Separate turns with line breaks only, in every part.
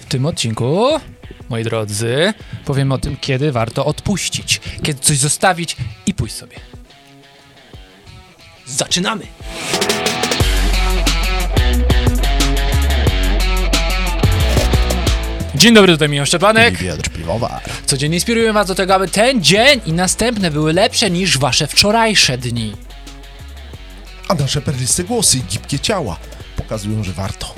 W tym odcinku, moi drodzy, powiem o tym, kiedy warto odpuścić, kiedy coś zostawić i pójść sobie. Zaczynamy! Dzień dobry, tutaj Miłosz Szczepanek.
Piotr Piwowar.
Codziennie inspiruję was do tego, aby ten dzień i następne były lepsze niż wasze wczorajsze dni.
A nasze perliste głosy i gibkie ciała pokazują, że warto.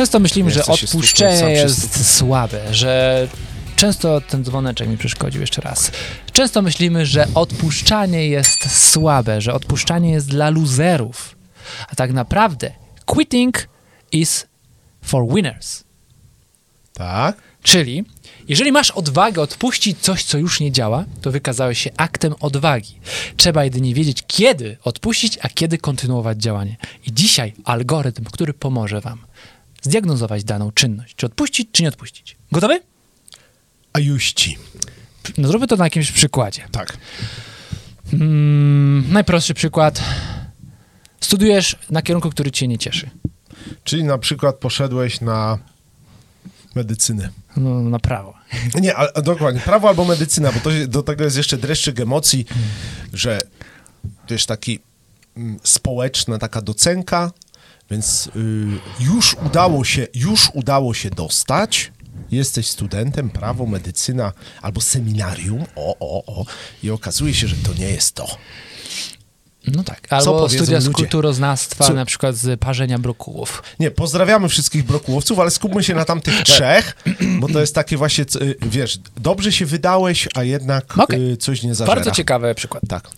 Często myślimy, że odpuszczenie jest słabe, że często ten dzwoneczek mi przeszkodził jeszcze raz. Często myślimy, że odpuszczanie jest słabe, że odpuszczanie jest dla luzerów. A tak naprawdę quitting is for winners.
Tak?
Czyli, jeżeli masz odwagę odpuścić coś, co już nie działa, to wykazałeś się aktem odwagi. Trzeba jedynie wiedzieć, kiedy odpuścić, a kiedy kontynuować działanie. I dzisiaj algorytm, który pomoże Wam zdiagnozować daną czynność. Czy odpuścić, czy nie odpuścić. Gotowy?
A juści.
No zróbmy to na jakimś przykładzie.
Tak.
Mm, najprostszy przykład. Studujesz na kierunku, który Cię nie cieszy.
Czyli na przykład poszedłeś na medycynę.
No, na prawo.
Nie, ale dokładnie, prawo albo medycyna, bo to, do tego jest jeszcze dreszczyk emocji, że to jest taki mm, społeczna taka docenka, więc y, już udało się, już udało się dostać. Jesteś studentem, prawo, medycyna albo seminarium, o, o, o, i okazuje się, że to nie jest to.
No tak. Albo studia z
ludzie?
kulturoznawstwa,
Co-
na przykład z parzenia brokułów.
Nie, pozdrawiamy wszystkich brokułowców, ale skupmy się na tamtych trzech, bo to jest takie właśnie, y, wiesz, dobrze się wydałeś, a jednak y, coś nie zażera.
Bardzo ciekawy przykład.
Tak,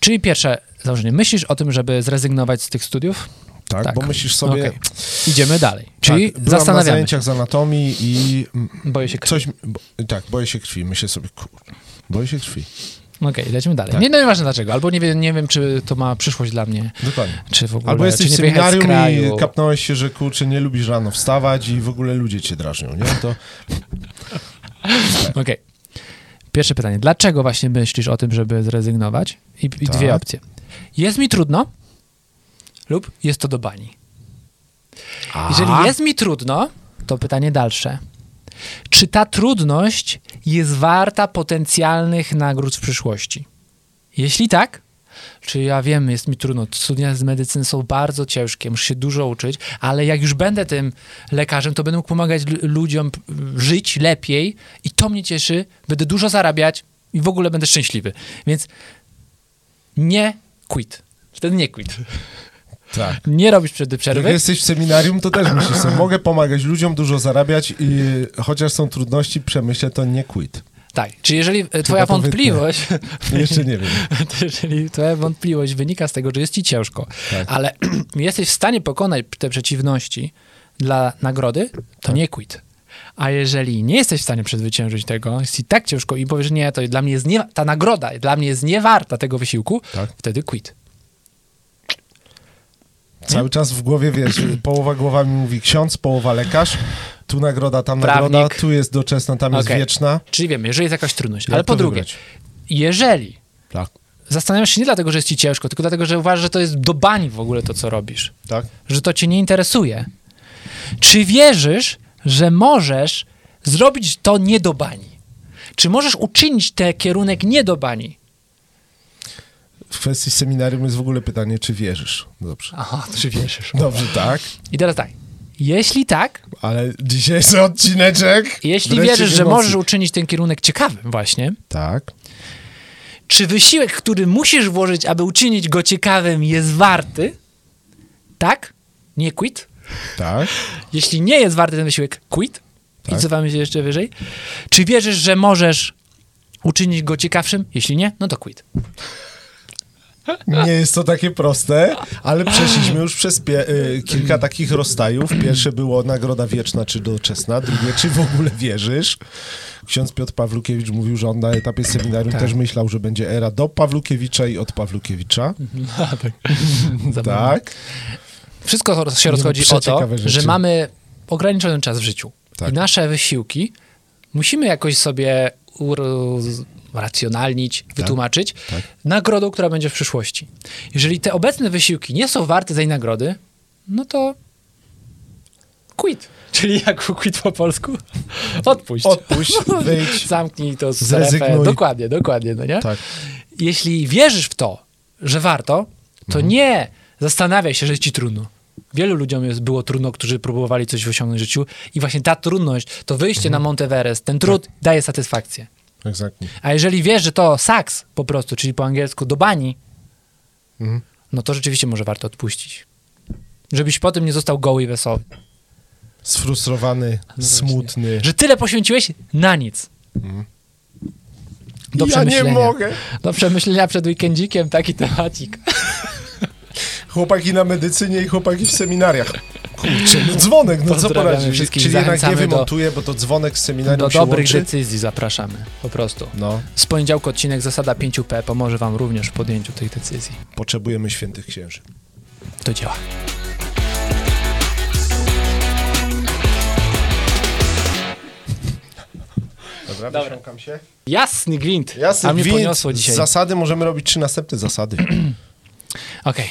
Czyli pierwsze założenie. Myślisz o tym, żeby zrezygnować z tych studiów?
Tak,
Tak.
bo myślisz sobie...
Okej. Idziemy dalej. Czyli
tak, byłam na
zastanawiamy się.
zajęciach z anatomii i
Boję się krwi.
coś... Bo, tak, boję się krwi. Myślę sobie, kur... boję się krwi.
Okej, lecimy dalej.
Tak.
Nie, no nieważne dlaczego. Albo nie wiem, nie wiem, czy to ma przyszłość dla mnie,
Dokładnie.
czy w ogóle,
Albo jesteś w seminarium i kapnąłeś się, że kurczę, nie lubisz rano wstawać i w ogóle ludzie cię drażnią, nie? To
Okej. Pierwsze pytanie. Dlaczego właśnie myślisz o tym, żeby zrezygnować? I, i
Tak.
dwie opcje. Jest mi trudno lub jest to do bani. Jeżeli jest mi trudno, to pytanie dalsze. Czy ta trudność jest warta potencjalnych nagród w przyszłości? Jeśli tak, czy ja wiem, jest mi trudno, studia z medycyny są bardzo ciężkie, muszę się dużo uczyć, ale jak już będę tym lekarzem, to będę mógł pomagać ludziom żyć lepiej i to mnie cieszy, będę dużo zarabiać i w ogóle będę szczęśliwy. Więc nie quit. Wtedy nie quit.
Tak.
Nie robisz
Jak
przerwy.
jesteś w seminarium, to też myślisz sobie, mogę pomagać ludziom, dużo zarabiać i chociaż są trudności, przemyślę, to nie quit.
Tak, czy jeżeli e, twoja wątpliwość,
Jeszcze nie wiem.
jeżeli twoja wątpliwość wynika z tego, że jest ci ciężko,
Tak.
ale jesteś w stanie pokonać te przeciwności dla nagrody, to
Tak.
nie quit. A jeżeli nie jesteś w stanie przezwyciężyć tego, jest ci tak ciężko i powiesz, nie, to dla mnie jest nie, ta nagroda dla mnie jest niewarta tego wysiłku,
Tak.
wtedy quit.
Cały czas w głowie, wiesz, połowa głowa mi mówi ksiądz, połowa lekarz, tu nagroda, tam
Prawnik.
nagroda, tu jest doczesna, tam jest
Okej.
wieczna.
Czyli wiemy, jeżeli jest jakaś trudność.
Jak
ale po drugie, jeżeli
Tak.
zastanawiasz się nie dlatego, że jest ci ciężko, tylko dlatego, że uważasz, że to jest do bani w ogóle to, co robisz.
Tak?
że to cię nie interesuje. Czy wierzysz, że możesz zrobić to nie do bani? Czy możesz uczynić ten kierunek nie do bani?
W kwestii seminarium jest w ogóle pytanie, czy wierzysz. Dobrze.
Aha, czy wierzysz?
Dobrze, tak,
I teraz tak. Jeśli tak,
ale dzisiejszy odcineczek...
jeśli wierzysz, że możesz uczynić ten kierunek ciekawym właśnie,
Tak,
czy wysiłek, który musisz włożyć, aby uczynić go ciekawym jest warty? Tak? Nie quit?
tak,
Jeśli nie jest warty ten wysiłek, quit.
Tak.
I cofamy się jeszcze wyżej. Czy wierzysz, że możesz uczynić go ciekawszym? Jeśli nie, no to quit.
Nie jest to takie proste, ale przeszliśmy już przez pie- y, kilka takich rozstajów. Pierwsze było nagroda wieczna czy doczesna, drugie czy w ogóle wierzysz. Ksiądz Piotr Pawlukiewicz mówił, że on na etapie seminarium
Tak.
też myślał, że będzie era do Pawlukiewicza i od Pawlukiewicza.
Zabawne.
Tak.
Wszystko się rozchodzi o to, że mamy ograniczony czas w życiu.
Tak.
I nasze wysiłki musimy jakoś sobie racjonalnić, wytłumaczyć
tak.
nagrodą, która będzie w przyszłości. Jeżeli te obecne wysiłki nie są warte tej nagrody, no to quit. Czyli jak quit po polsku? Odpuść.
Odpuść, wyjdź.
Zamknij to
Zrezygnuj.
strefę. Dokładnie, dokładnie, no nie?
Tak.
Jeśli wierzysz w to, że warto, to
Mhm.
nie zastanawiaj się, że ci trudno. Wielu ludziom jest, było trudno, którzy próbowali coś osiągnąć w życiu i właśnie ta trudność, to wyjście
Mhm.
na Monteverest, ten trud
Tak.
daje satysfakcję.
Exactly.
A jeżeli wiesz, że to saks po prostu, czyli po angielsku do bani,
Mhm.
no to rzeczywiście może warto odpuścić. Żebyś potem nie został goły i wesoły.
Sfrustrowany,
No
smutny.
Że tyle poświęciłeś na nic. Do
Mhm. ja nie mogę.
Do przemyślenia przed weekendzikiem taki temacik.
Chłopaki na medycynie i chłopaki w seminariach. Kurczę, no dzwonek, no co poradzić?
wszystkich,
Czyli jednak nie
zachęcamy do-
wymontuję, bo to dzwonek z seminarium
Do
się
dobrych
łączy.
decyzji zapraszamy. Po prostu.
No,
Z poniedziałku odcinek Zasada 5P pomoże wam również w podjęciu tych decyzji.
potrzebujemy świętych księży.
Do dzieła.
Dobra,
Dobra.
wysiąkam się.
Jasny gwint.
Jasny
A mnie
gwint,
poniosło dzisiaj.
Z zasady możemy robić trzy następne zasady.
Okej.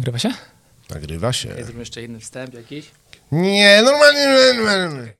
Nagrywa się?
Nagrywa się.
Zrobimy jeszcze jeden wstęp jakiś.
Nie, normalnie. normalnie.